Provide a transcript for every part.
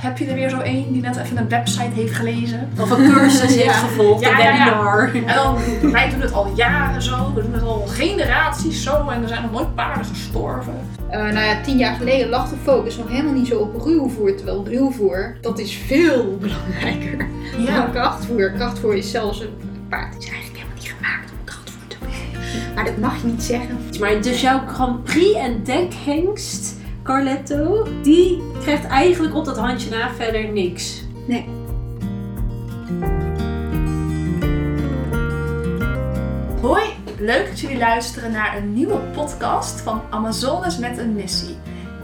heb je er weer zo één die net even een website heeft gelezen? Of een cursus heeft gevolgd, Ja, een ja, ja. webinar. En dan, wij doen het al jaren zo, we doen het al generaties zo en er zijn nog nooit paarden gestorven. Eh, nou ja, tien jaar geleden lag de focus nog helemaal niet zo op ruwvoer. Terwijl ruwvoer, dat is veel belangrijker dan krachtvoer. Krachtvoer is zelfs een paard is eigenlijk helemaal niet gemaakt om krachtvoer te brengen. Maar dat mag je niet zeggen. Maar dus jouw Grand Prix en dekhengst, Carletto, die krijgt eigenlijk op dat handje na verder niks. Hoi, leuk dat jullie luisteren naar een nieuwe podcast van Amazones met een missie.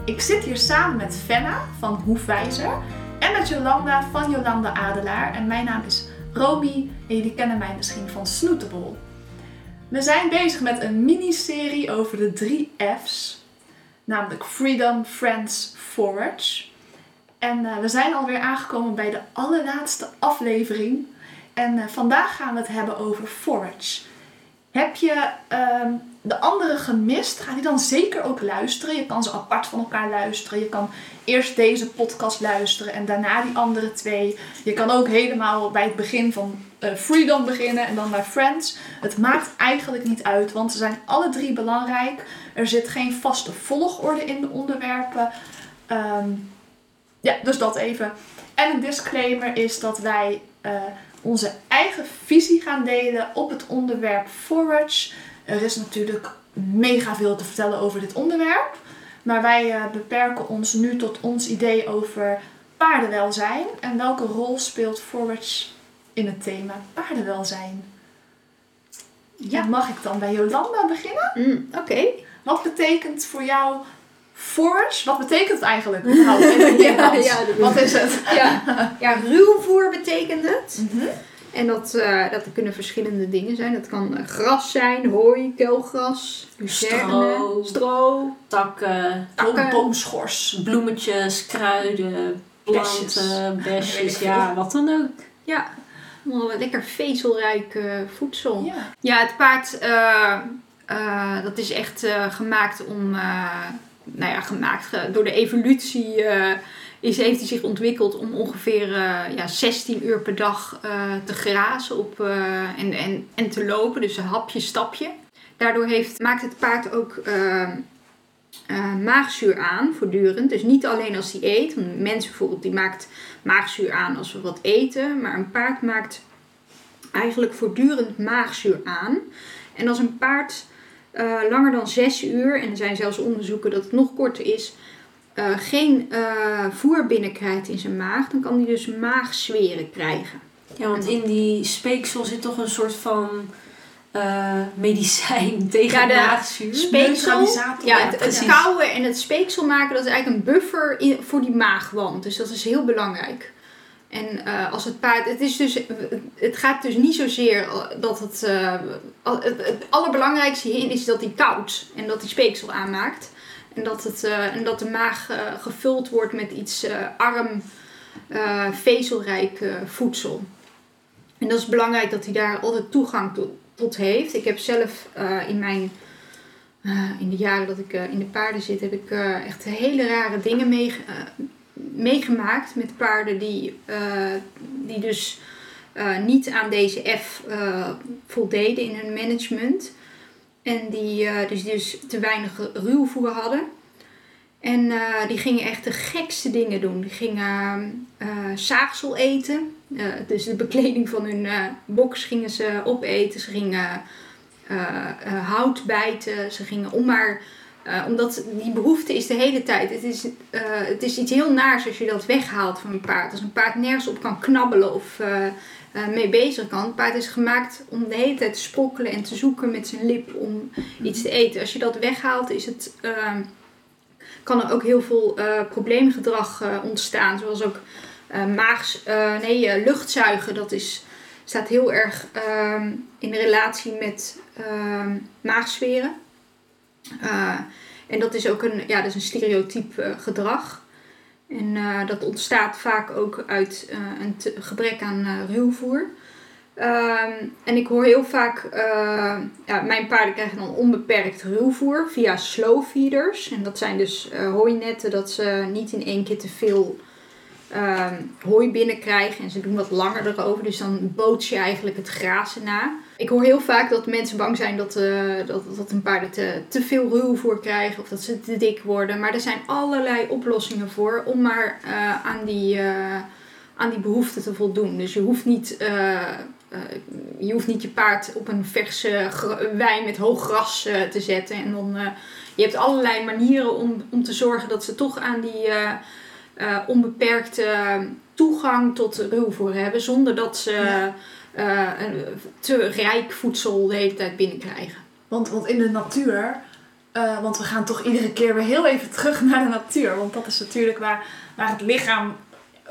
Ik zit hier samen met Fenna van Hoefwijzer en met Jolanda van Jolanda Adelaar. En mijn naam is Romy en jullie kennen mij misschien van Snoetebol. We zijn bezig met een miniserie over de drie F's, namelijk Freedom, Friends, Forage. En eh, we zijn alweer aangekomen bij de allerlaatste aflevering. En eh, vandaag gaan we het hebben over Forage. Heb je ehm, de andere gemist? Ga die dan zeker ook luisteren. Je kan ze apart van elkaar luisteren. Je kan eerst deze podcast luisteren en daarna die andere twee. Je kan ook helemaal bij het begin van eh, Freedom beginnen en dan bij Friends. Het maakt eigenlijk niet uit, want ze zijn alle drie belangrijk. Er zit geen vaste volgorde in de onderwerpen. Ehm, ja, dus dat even. En een disclaimer is dat wij eh, onze eigen visie gaan delen op het onderwerp forage. Er is natuurlijk mega veel te vertellen over dit onderwerp. Maar wij eh, beperken ons nu tot ons idee over paardenwelzijn. En welke rol speelt forage in het thema paardenwelzijn? Ja. En Mag ik dan bij Jolanda beginnen? Mm, Oké. Wat betekent voor jou forage? Wat betekent het eigenlijk? Nou, ja, is- Wat is het? Ja, ja ruwvoer betekent het. Mhm. En dat, eh, dat kunnen verschillende dingen zijn. Dat kan eh, gras zijn, hooi, kelgras, lucerne, Stro. stro. Takken, Takken. Boomschors. bloemetjes, kruiden, planten, besjes, ja, wat dan ook. Ja, allemaal lekker vezelrijk eh, voedsel. Ja. Ja, het paard, eh, eh, dat is echt gemaakt om, nou ja, gemaakt door de evolutie is, heeft hij zich ontwikkeld om ongeveer ja, 16 uur per dag te grazen op, en, en, en te lopen, dus een hapje, stapje. Daardoor heeft, maakt het paard ook maagzuur aan voortdurend. Dus niet alleen als hij eet. Want Mensen bijvoorbeeld die maakt maagzuur aan als we wat eten. Maar een paard maakt eigenlijk voortdurend maagzuur aan. En als een paard eh, langer dan 6 uur, en er zijn zelfs onderzoeken dat het nog korter is, eh, geen eh, voer binnenkrijgt in zijn maag, dan kan hij dus maagzweren krijgen. Ja, want in die speeksel zit toch een soort van eh, medicijn tegen Ja, de maagzuur. Speeksel, ja, het, het en het speeksel maken, dat is eigenlijk een buffer in, voor die maagwand. Dus dat is heel belangrijk. En eh, als het paard, het, is dus, het gaat dus niet zozeer dat het, eh, het, het allerbelangrijkste hierin is dat hij koudt en dat hij speeksel aanmaakt. En dat, het, en dat de maag gevuld wordt met iets arm, vezelrijk voedsel. En dat is belangrijk dat hij daar altijd toegang tot, tot heeft. Ik heb zelf eh, in mijn eh, in de jaren dat ik eh, in de paarden zit, heb ik echt hele rare dingen eh, meegemaakt met paarden die, die dus niet aan deze F voldeden in hun management. En die dus, dus te weinig ruwvoer hadden. En die gingen echt de gekste dingen doen. Die gingen zaagsel eten. Eh, dus de bekleding van hun box gingen ze opeten. Ze gingen eh, hout bijten. Ze gingen om maar... omdat die behoefte is de hele tijd. Het is, het is iets heel naars als je dat weghaalt van een paard. Als een paard nergens op kan knabbelen of mee bezig kan. Het paard is gemaakt om de hele tijd te sprokkelen en te zoeken met zijn lip om iets te eten. Als je dat weghaalt, is het, kan er ook heel veel probleemgedrag ontstaan. Zoals ook eh, maags, eh, nee, eh, luchtzuigen. Dat is, staat heel erg ehm, in relatie met ehm maagzweren. Eh, en dat is ook een, ja, dat is een stereotyp gedrag. En dat ontstaat vaak ook uit een gebrek aan eh, ruwvoer. Ehm, en ik hoor heel vaak, ja, mijn paarden krijgen dan onbeperkt ruwvoer via slow feeders. En dat zijn dus hooinetten dat ze niet in één keer te veel ehm, hooi binnenkrijgen. En ze doen wat langer erover. Dus dan boots je eigenlijk het grazen na. Ik hoor heel vaak dat mensen bang zijn dat, eh, dat, dat een paarden te, te veel ruwvoer krijgen. Of dat ze te dik worden. Maar er zijn allerlei oplossingen voor om maar eh, aan die... eh, aan die behoefte te voldoen. Dus je hoeft niet, je, hoeft niet je paard op een verse wei met hoog gras te zetten. En dan, je hebt allerlei manieren om, om te zorgen dat ze toch aan die eh, onbeperkte toegang tot ruwvoer hebben. Zonder dat ze Ja. eh, een te rijk voedsel de hele tijd binnenkrijgen. Want, want in de natuur, eh, want we gaan toch iedere keer weer heel even terug naar de natuur. Want dat is natuurlijk waar, waar het lichaam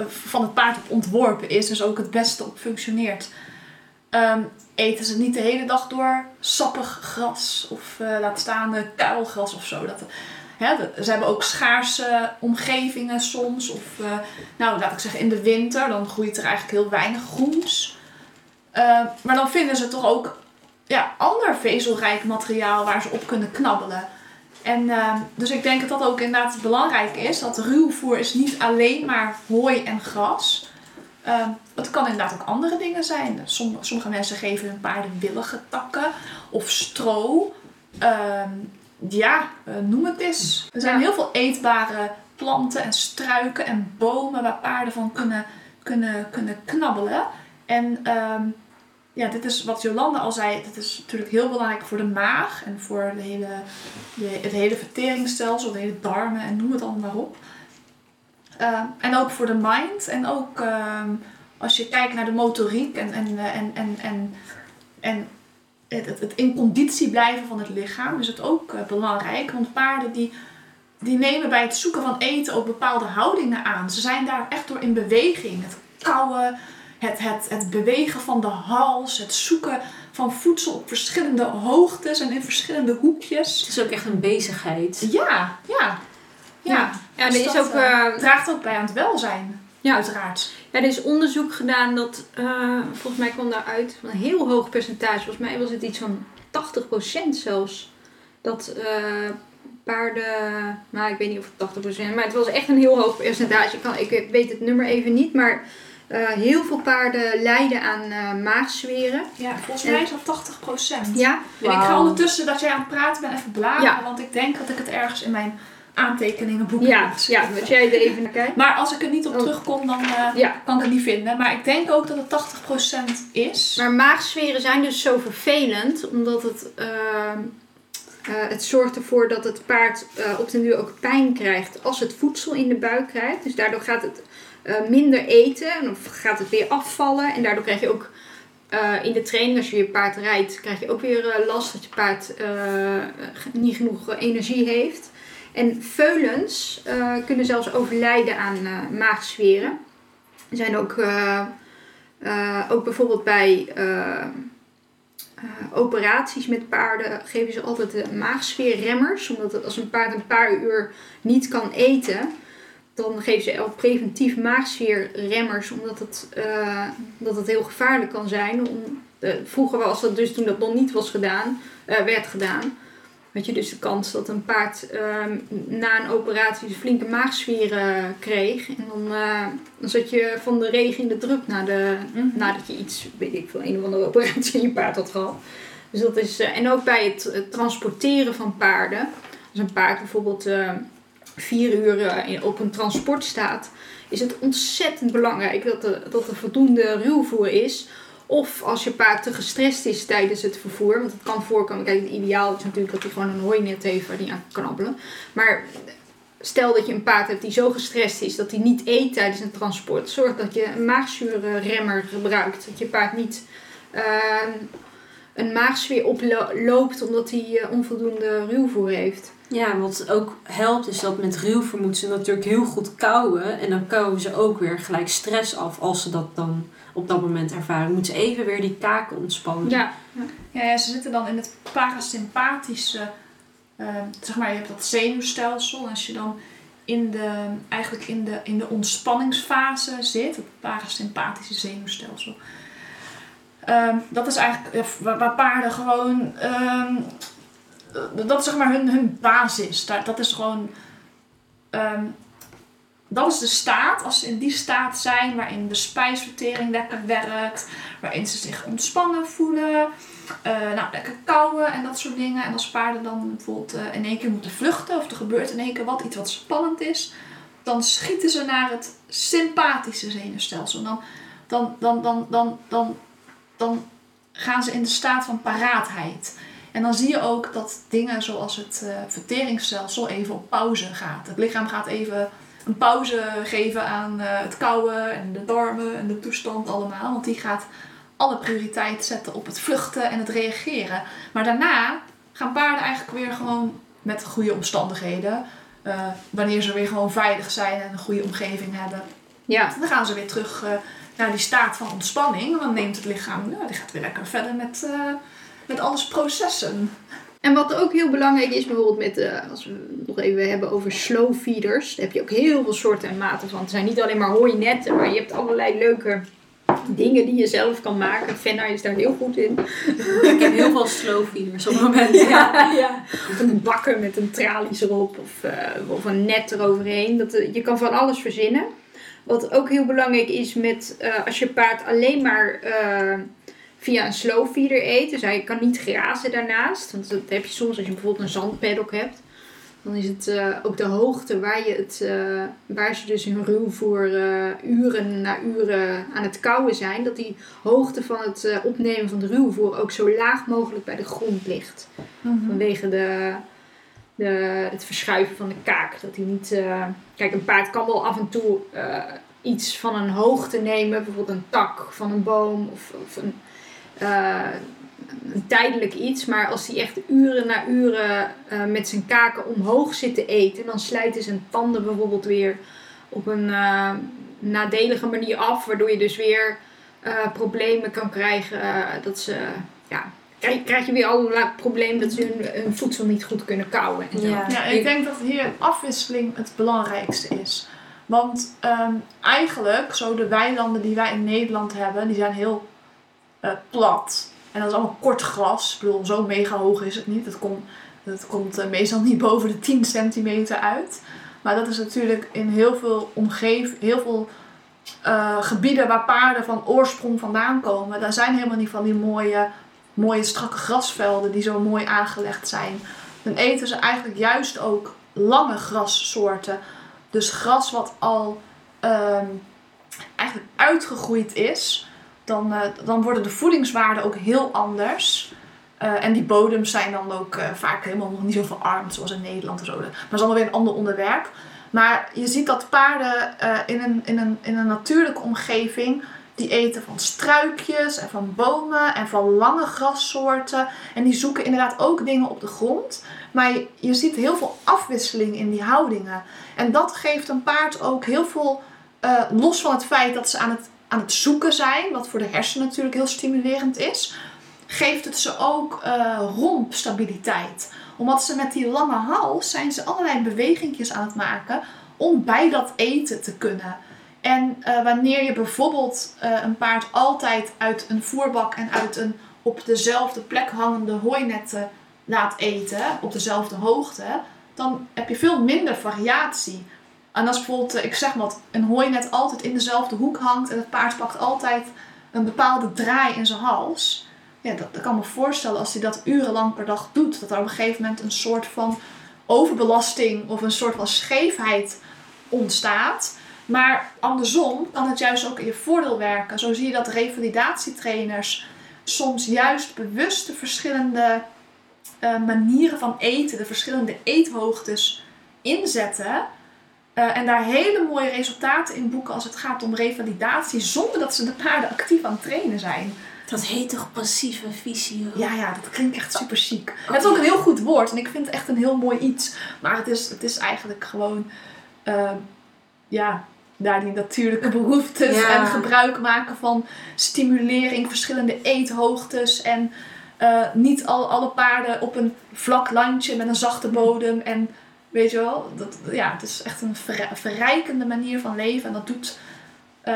van het paard op ontworpen is. Dus ook het beste op functioneert. Ehm, eten ze niet de hele dag door sappig gras of eh, laat staan kuilgras of zo. Dat, hè, ze hebben ook schaarse omgevingen soms. Of eh, nou, laat ik zeggen in de winter, dan groeit er eigenlijk heel weinig groens. Eh, maar dan vinden ze toch ook ja, ander vezelrijk materiaal waar ze op kunnen knabbelen. En eh, dus ik denk dat dat ook inderdaad belangrijk is. Dat ruwvoer is niet alleen maar hooi en gras. Eh, het kan inderdaad ook andere dingen zijn. Som- sommige mensen geven hun paarden willige takken of stro. Ehm, ja, eh, noem het eens. Er zijn Ja. heel veel eetbare planten en struiken en bomen waar paarden van kunnen, kunnen, kunnen knabbelen. En ehm, ja, dit is wat Jolande al zei. Dit is natuurlijk heel belangrijk voor de maag en voor de hele, de, het hele verteringsstelsel, de hele darmen en noem het allemaal maar op. Ehm, en ook voor de mind. En ook ehm, als je kijkt naar de motoriek en, en, eh, en, en, en, en het, het, het in conditie blijven van het lichaam is het ook eh, belangrijk. Want paarden die, die nemen bij het zoeken van eten ook bepaalde houdingen aan. Ze zijn daar echt door in beweging. Het kauwen, het, het, het bewegen van de hals, het zoeken van voedsel op verschillende hoogtes en in verschillende hoekjes. Het is ook echt een bezigheid. Ja, ja. Ja, Ja, er Dus is dat, ook... eh, eh, draagt ook bij aan het welzijn, ja, uiteraard. Er is onderzoek gedaan dat, eh, volgens mij kwam daaruit, van een heel hoog percentage, volgens mij was het iets van 80% zelfs, dat eh, paarden, nou ik weet niet of het 80%, maar het was echt een heel hoog percentage. Ik, kan, ik weet het nummer even niet, maar eh, heel veel paarden lijden aan eh, maagzweren. Ja, volgens mij is dat 80 procent. Ja, En ik ga ondertussen dat jij aan het praten bent even bladeren, Ja. want ik denk dat ik het ergens in mijn aantekeningenboekje ja, heb ja, geschreven. als jij er even naar kijkt. Maar als ik er niet op Oh. terugkom, dan eh, Ja, kan ik het niet vinden. Maar ik denk ook dat het 80% is. Maar maagzweren zijn dus zo vervelend, omdat het, ehm, eh, het zorgt ervoor dat het paard eh, op den duur ook pijn krijgt als het voedsel in de buik krijgt. Dus daardoor gaat het minder eten of gaat het weer afvallen. En daardoor krijg je ook in de training, als je je paard rijdt, krijg je ook weer last dat je paard niet genoeg energie heeft. En veulens eh, kunnen zelfs overlijden aan eh, maagzweren. Er zijn ook, eh, ook bijvoorbeeld bij operaties met paarden geven ze altijd de maagzweerremmers. Omdat het, als een paard een paar uur niet kan eten, dan geven ze ook preventief maagzweerremmers. Omdat het, dat het heel gevaarlijk kan zijn. Om, vroeger was dat dus toen dat nog niet was gedaan, werd gedaan. Had je dus de kans dat een paard ehm, na een operatie een flinke maagzwieren kreeg. En dan, eh, dan zat je van de regen in de druk na de, Mhm. nadat je iets, weet ik veel, een of andere operatie in je paard had gehad. Dus dat is, eh, en ook bij het, het transporteren van paarden. Als een paard bijvoorbeeld eh, vier uur in- op een transport staat, is het ontzettend belangrijk dat er, dat er voldoende ruwvoer is. Of als je paard te gestrest is tijdens het vervoer, want het kan voorkomen. Kijk, het ideaal is natuurlijk dat hij gewoon een hooinet heeft waar hij aan kan knabbelen. Maar stel dat je een paard hebt die zo gestrest is dat hij niet eet tijdens een transport. Zorg dat je een maagzuurremmer gebruikt. Dat je paard niet ehm, een maagzweer oploopt omdat hij eh, onvoldoende ruwvoer heeft. Ja, wat ook helpt is dat met ruwvoer moeten ze natuurlijk heel goed kauwen. En dan kauwen ze ook weer gelijk stress af als ze dat dan op dat moment ervaren. Moeten ze even weer die kaken ontspannen. Ja, Ja, ja, ze zitten dan in het parasympathische, eh, zeg maar, je hebt dat zenuwstelsel. En als je dan in de, eigenlijk in de, in de ontspanningsfase zit, het parasympathische zenuwstelsel. Ehm, dat is eigenlijk ja, waar, waar paarden gewoon, ehm, dat is zeg maar hun, hun basis. Daar, dat is gewoon, ehm, dat is de staat, als ze in die staat zijn waarin de spijsvertering lekker werkt, waarin ze zich ontspannen voelen, eh, nou, lekker kauwen en dat soort dingen. En als paarden dan bijvoorbeeld eh, in één keer moeten vluchten of er gebeurt in één keer wat, iets wat spannend is, dan schieten ze naar het sympathische zenuwstelsel. Dan, dan, dan, dan, dan, dan, gaan ze in de staat van paraatheid. En dan zie je ook dat dingen zoals het uh, verteringsstelsel even op pauze gaat. Het lichaam gaat even een pauze geven aan uh, het kouwen en de darmen en de toestand allemaal. Want die gaat alle prioriteit zetten op het vluchten en het reageren. Maar daarna gaan paarden eigenlijk weer gewoon met goede omstandigheden. Uh, wanneer ze weer gewoon veilig zijn en een goede omgeving hebben. Ja. Dan gaan ze weer terug uh, naar die staat van ontspanning. Dan neemt het lichaam, nou, die gaat weer lekker verder met, met alles processen. En wat ook heel belangrijk is, bijvoorbeeld met, uh, als we nog even hebben over slow feeders. Daar heb je ook heel veel soorten en maten van. Het zijn niet alleen maar hooinetten, maar je hebt allerlei leuke dingen die je zelf kan maken. Fenna is daar heel goed in. Ik heb heel veel slow feeders op het moment. Ja. ja, ja. Of een bakken met een tralies erop of, uh, of een net eroverheen. Dat, uh, je kan van alles verzinnen. Wat ook heel belangrijk is met als je paard alleen maar via een slow feeder eet. Dus hij kan niet grazen daarnaast. Want dat heb je soms als je bijvoorbeeld een zandpaddock hebt. Dan is het uh, ook de hoogte waar, je het, uh, waar ze dus hun ruwvoer uh, uren na uren aan het kauwen zijn. Dat die hoogte van het opnemen van de ruwvoer ook zo laag mogelijk bij de grond ligt. Mm -hmm. Vanwege de, de, het verschuiven van de kaak. Dat hij niet... kijk, een paard kan wel af en toe iets van een hoogte nemen. Bijvoorbeeld een tak van een boom of, of een een tijdelijk iets, maar als hij echt uren na uren uh, met zijn kaken omhoog zit te eten, dan slijten zijn tanden bijvoorbeeld weer op een uh, nadelige manier af, waardoor je dus weer uh, problemen kan krijgen dat ze, ja, krijg, krijg je weer allerlei problemen dat ze hun, hun, voedsel niet goed kunnen kauwen. En zo. Ja, ja ik denk dat hier afwisseling het belangrijkste is. Want um, eigenlijk, zo de weilanden die wij in Nederland hebben, die zijn heel plat. En dat is allemaal kort gras. Ik bedoel, zo mega hoog is het niet. Het, kom, het komt uh, meestal niet boven de 10 centimeter uit. Maar dat is natuurlijk in heel veel omgeving, heel veel uh, gebieden waar paarden van oorsprong vandaan komen. Daar zijn helemaal niet van die mooie, mooie strakke grasvelden die zo mooi aangelegd zijn. Dan eten ze eigenlijk juist ook lange grassoorten. Dus gras wat al um, eigenlijk uitgegroeid is dan, uh, dan worden de voedingswaarden ook heel anders. Uh, en die bodems zijn dan ook uh, vaak helemaal nog niet zo verarmd zoals in Nederland. Maar dat is allemaal weer een ander onderwerp. Maar je ziet dat paarden in, een, in, een, in een natuurlijke omgeving die eten van struikjes en van bomen en van lange grassoorten. En die zoeken inderdaad ook dingen op de grond. Maar je ziet heel veel afwisseling in die houdingen. En dat geeft een paard ook heel veel, los van het feit dat ze aan het aan het zoeken zijn, wat voor de hersenen natuurlijk heel stimulerend is, geeft het ze ook uh, rompstabiliteit. Omdat ze met die lange hals zijn ze allerlei bewegingjes aan het maken om bij dat eten te kunnen. En uh, wanneer je bijvoorbeeld uh, een paard altijd uit een voerbak en uit een op dezelfde plek hangende hooinetten laat eten, op dezelfde hoogte, dan heb je veel minder variatie. En als bijvoorbeeld, ik zeg maar, een hooinet altijd in dezelfde hoek hangt en het paard pakt altijd een bepaalde draai in zijn hals. Ja, dat, dat kan me voorstellen als hij dat urenlang per dag doet, dat er op een gegeven moment een soort van overbelasting of een soort van scheefheid ontstaat. Maar andersom kan het juist ook in je voordeel werken. Zo zie je dat revalidatietrainers soms juist bewust de verschillende uh, manieren van eten, de verschillende eethoogtes inzetten. Uh, en daar hele mooie resultaten in boeken als het gaat om revalidatie, zonder dat ze de paarden actief aan het trainen zijn. Dat heet toch passieve visio? Ja, ja, dat klinkt echt super chic. Oh, het is ook een heel goed woord en ik vind het echt een heel mooi iets. Maar het is, het is eigenlijk gewoon, uh, ja, daar die natuurlijke behoeftes ja. en gebruik maken van stimulering, verschillende eethoogtes en uh, niet al, alle paarden op een vlak landje met een zachte bodem en Weet je wel, dat, ja, het is echt een verrijkende manier van leven. En dat doet, uh,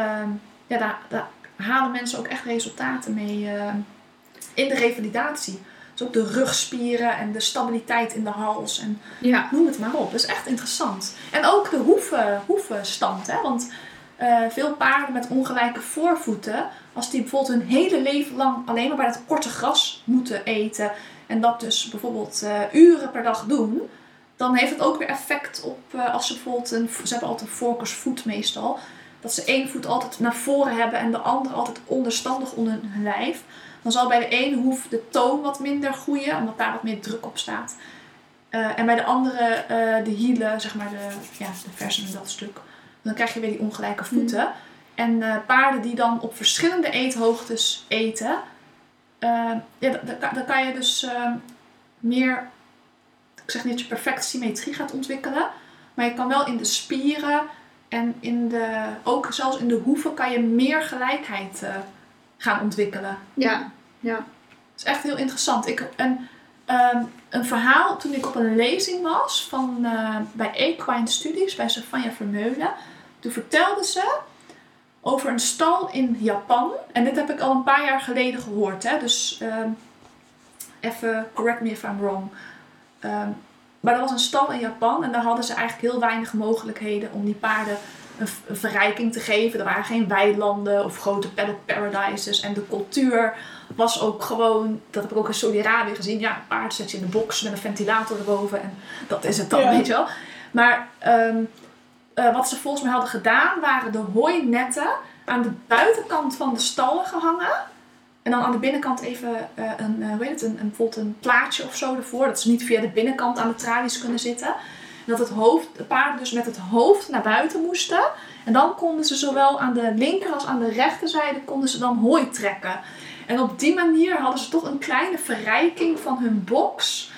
ja, daar, daar, halen mensen ook echt resultaten mee uh, in de revalidatie. Dus ook de rugspieren en de stabiliteit in de hals en Ja. noem het maar op. Dat is echt interessant. En ook de hoeven, hoevenstand, hè. Want eh, veel paarden met ongelijke voorvoeten, als die bijvoorbeeld hun hele leven lang alleen maar bij dat korte gras moeten eten en dat dus bijvoorbeeld eh, uren per dag doen, dan heeft het ook weer effect op eh, als ze bijvoorbeeld een, ze hebben altijd een voorkeursvoet meestal, dat ze één voet altijd naar voren hebben en de andere altijd onderstandig onder hun lijf. Dan zal bij de ene hoef de toon wat minder groeien, omdat daar wat meer druk op staat. Eh, en bij de andere eh, de hielen, zeg maar de, ja, de versen en dat stuk. Dan krijg je weer die ongelijke voeten. En paarden die dan op verschillende eethoogtes eten, ja, dan, kan je dus meer, ik zeg niet dat je perfect symmetrie gaat ontwikkelen, maar je kan wel in de spieren en in de, ook zelfs in de hoeven kan je meer gelijkheid eh, gaan ontwikkelen. Ja. Dat is echt heel interessant. Ik, een, ehm, een verhaal toen ik op een lezing was van, eh, bij Equine Studies, bij Sylvania Vermeulen. Toen vertelde ze over een stal in Japan. En dit heb ik al een paar jaar geleden gehoord. Hè? Dus ehm, even correct me if I'm wrong. Ehm, maar er was een stal in Japan en daar hadden ze eigenlijk heel weinig mogelijkheden om die paarden een, verrijking te geven. Er waren geen weilanden of grote paddock paradises. En de cultuur was ook gewoon, dat heb ik ook in Saudi-Arabië gezien. Ja, een paard zet je in de box met een ventilator erboven en dat is het dan, Ja. weet je wel. Maar ehm, eh, wat ze volgens mij hadden gedaan, waren de hooinetten aan de buitenkant van de stallen gehangen. En dan aan de binnenkant even eh, een, eh, hoe heet het, een, een, een plaatje of zo ervoor. Dat ze niet via de binnenkant aan de tralies kunnen zitten. En dat het hoofd, de paarden dus met het hoofd naar buiten moesten. En dan konden ze zowel aan de linker als aan de rechterzijde konden ze dan hooi trekken. En op die manier hadden ze toch een kleine verrijking van hun box.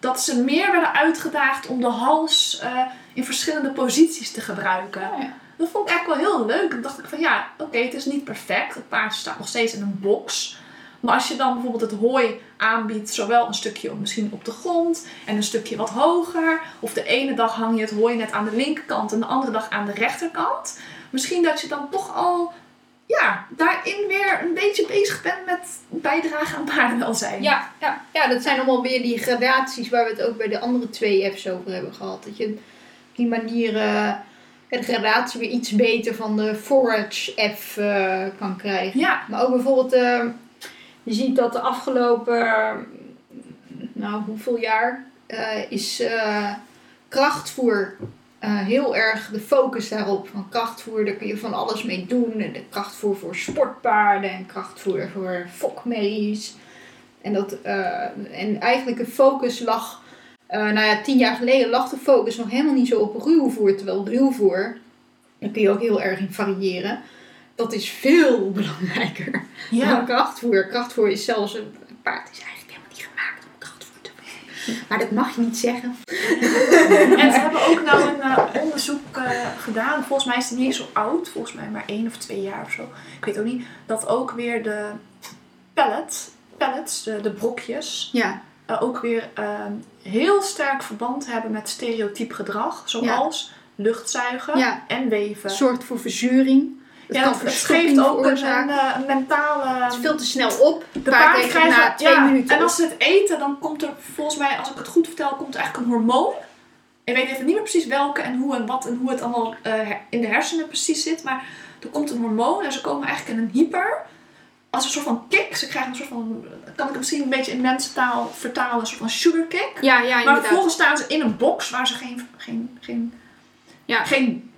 Dat ze meer werden uitgedaagd om de hals eh, in verschillende posities te gebruiken. Oh, ja. Dat vond ik eigenlijk wel heel leuk. Dan dacht ik van ja, oké, het is niet perfect. Het paard staat nog steeds in een box. Maar als je dan bijvoorbeeld het hooi aanbiedt, zowel een stukje misschien op de grond en een stukje wat hoger. Of de ene dag hang je het hooi net aan de linkerkant en de andere dag aan de rechterkant. Misschien dat je dan toch al ja, daarin weer een beetje bezig bent met bijdragen aan paardenwelzijn. Ja, ja, ja, dat zijn allemaal weer die gradaties waar we het ook bij de andere twee apps over hebben gehad. Dat je die manier eh, de gradatie weer iets beter van de Forage app eh, kan krijgen. Ja, Maar ook bijvoorbeeld, eh, je ziet dat de afgelopen, nou hoeveel jaar, eh, is krachtvoer heel erg de focus daarop. Van krachtvoer, daar kun je van alles mee doen. En de krachtvoer voor sportpaarden en krachtvoer voor fokmerries. En, dat, en eigenlijk de focus lag, eh, nou ja, tien jaar geleden lag de focus nog helemaal niet zo op ruwvoer. Terwijl ruwvoer, daar kun je ook heel erg in variëren. Dat is veel belangrijker ja. dan krachtvoer. Krachtvoer is zelfs een paard is eigenlijk helemaal niet gemaakt om krachtvoer te maken. Maar dat mag je niet zeggen. En ze hebben ook nou een eh, onderzoek eh, gedaan. Volgens mij is het niet zo oud. Volgens mij maar één of twee jaar of zo. Ik weet ook niet. Dat ook weer de pellet, pellets, de, de brokjes, Ja, eh, ook weer ehm, heel sterk verband hebben met stereotyp gedrag. Zoals luchtzuigen Ja. en weven. zorgt voor verzuring. Het ja, kan het, geeft ook een, eh, mentale... Het is veel te snel op. De paard na twee ja, minuten En als ze het eten, dan komt er volgens mij, als ik het goed vertel, komt er eigenlijk een hormoon. Ik weet even niet meer precies welke en hoe en wat en hoe het allemaal eh, in de hersenen precies zit. Maar er komt een hormoon en ze komen eigenlijk in een hyper. Als een soort van kick. Ze krijgen een soort van, kan ik het misschien een beetje in mensentaal vertalen, een soort van sugar kick. Ja, ja, Maar inderdaad. vervolgens staan ze in een box waar ze geen, geen, geen, Ja. geen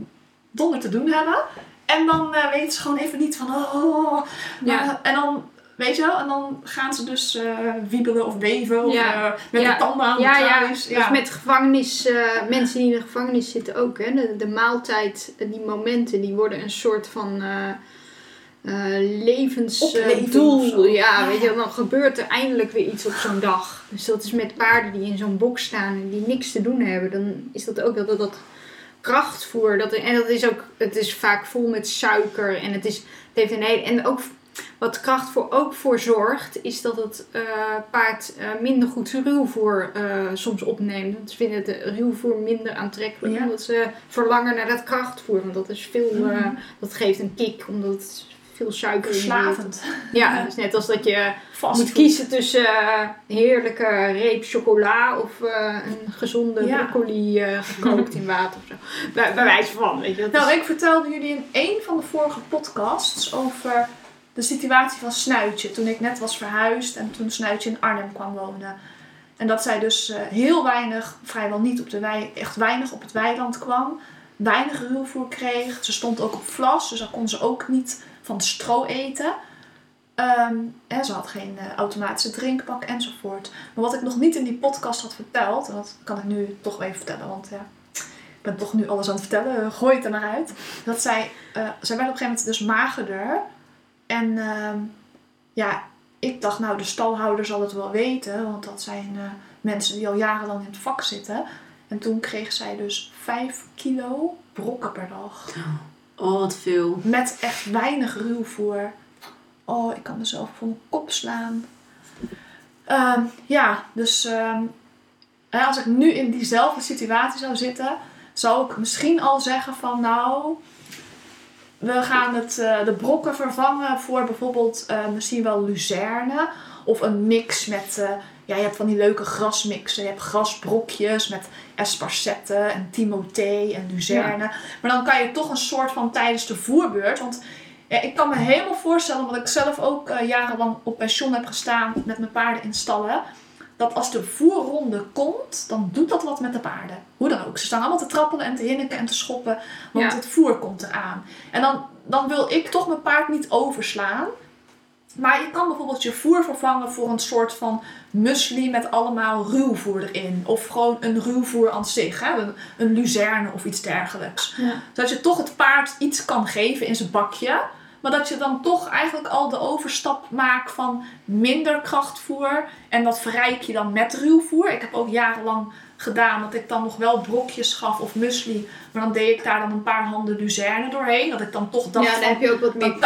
donder te doen hebben. En dan eh, weten ze gewoon even niet van, oh, Ja. maar- en dan, weet je wel, en dan gaan ze dus eh, wiebelen of weven of Ja. eh, met Ja. de tanden aan Ja, de ja, tralies. dus met gevangenis, eh, mensen die in de gevangenis zitten ook. Hè? De, de maaltijd, eh, die momenten, die worden een soort van eh levensdoel. zo. ja, weet je, dan gebeurt er eindelijk weer iets op zo'n dag. Dus dat is met paarden die in zo'n box staan en die niks te doen hebben. Dan is dat ook dat, dat, dat krachtvoer. Dat, en dat is ook, het is vaak vol met suiker. En het, is, het heeft een hele. En ook wat krachtvoer ook voor zorgt, is dat het eh, paard eh, minder goed ruwvoer eh, soms opneemt. Want ze vinden het ruwvoer minder aantrekkelijk. Ja. Omdat ze verlangen naar dat krachtvoer. Want dat is veel, eh, Mhm. dat geeft een kick, omdat het veel suiker in. Verslavend. Ja, is net als dat je Fast moet kiezen tussen eh, heerlijke reep chocola of eh, een gezonde Ja. broccoli eh, gekookt in water of zo. Bij, bij wijze van, weet je. Dat Nou, is- ik vertelde jullie in één van de vorige podcasts over de situatie van Snuitje. Toen ik net was verhuisd en toen Snuitje in Arnhem kwam wonen. En dat zij dus heel weinig, vrijwel niet op de wei, echt weinig op het weiland kwam. Weinig ruwvoer kreeg. Ze stond ook op vlas, dus dan kon ze ook niet van stro eten. En ze had geen eh, automatische drinkbak enzovoort. Maar wat ik nog niet in die podcast had verteld, en dat kan ik nu toch even vertellen, want ja, ik ben toch nu alles aan het vertellen, eh, gooi het er maar uit. Dat zij, eh, zij werd op een gegeven moment dus magerder. En ehm, ja, ik dacht, nou, de stalhouder zal het wel weten, want dat zijn mensen die al jarenlang in het vak zitten. En toen kreeg zij dus 5 kilo brokken per dag. Oh, wat veel. Met echt weinig ruwvoer. Oh, ik kan mezelf voor mijn kop slaan. Ehm, ja, dus ehm, als ik nu in diezelfde situatie zou zitten, zou ik misschien al zeggen van nou, we gaan het, eh, de brokken vervangen voor bijvoorbeeld eh, misschien wel luzerne. Of een mix met, eh, ja, je hebt van die leuke grasmixen. Je hebt grasbrokjes met esparcetten en timothée en luzerne. Maar dan kan je toch een soort van tijdens de voerbeurt. Want ja, ik kan me helemaal voorstellen, omdat ik zelf ook eh, jarenlang op pensioen heb gestaan met mijn paarden in stallen. Dat als de voerronde komt, dan doet dat wat met de paarden. Hoe dan ook. Ze staan allemaal te trappelen en te hinniken en te schoppen. Want Ja. het voer komt eraan. En dan, dan wil ik toch mijn paard niet overslaan. Maar je kan bijvoorbeeld je voer vervangen voor een soort van muesli met allemaal ruwvoer erin. Of gewoon een ruwvoer aan zich. Hè? Een, een luzerne of iets dergelijks. Ja. Zodat je toch het paard iets kan geven in zijn bakje. Maar dat je dan toch eigenlijk al de overstap maakt van minder krachtvoer. En dat verrijk je dan met ruwvoer. Ik heb ook jarenlang gedaan dat ik dan nog wel brokjes gaf of muesli. Maar dan deed ik daar dan een paar handen luzerne doorheen. Dat ik dan toch dacht ja, dan heb je ook wat meer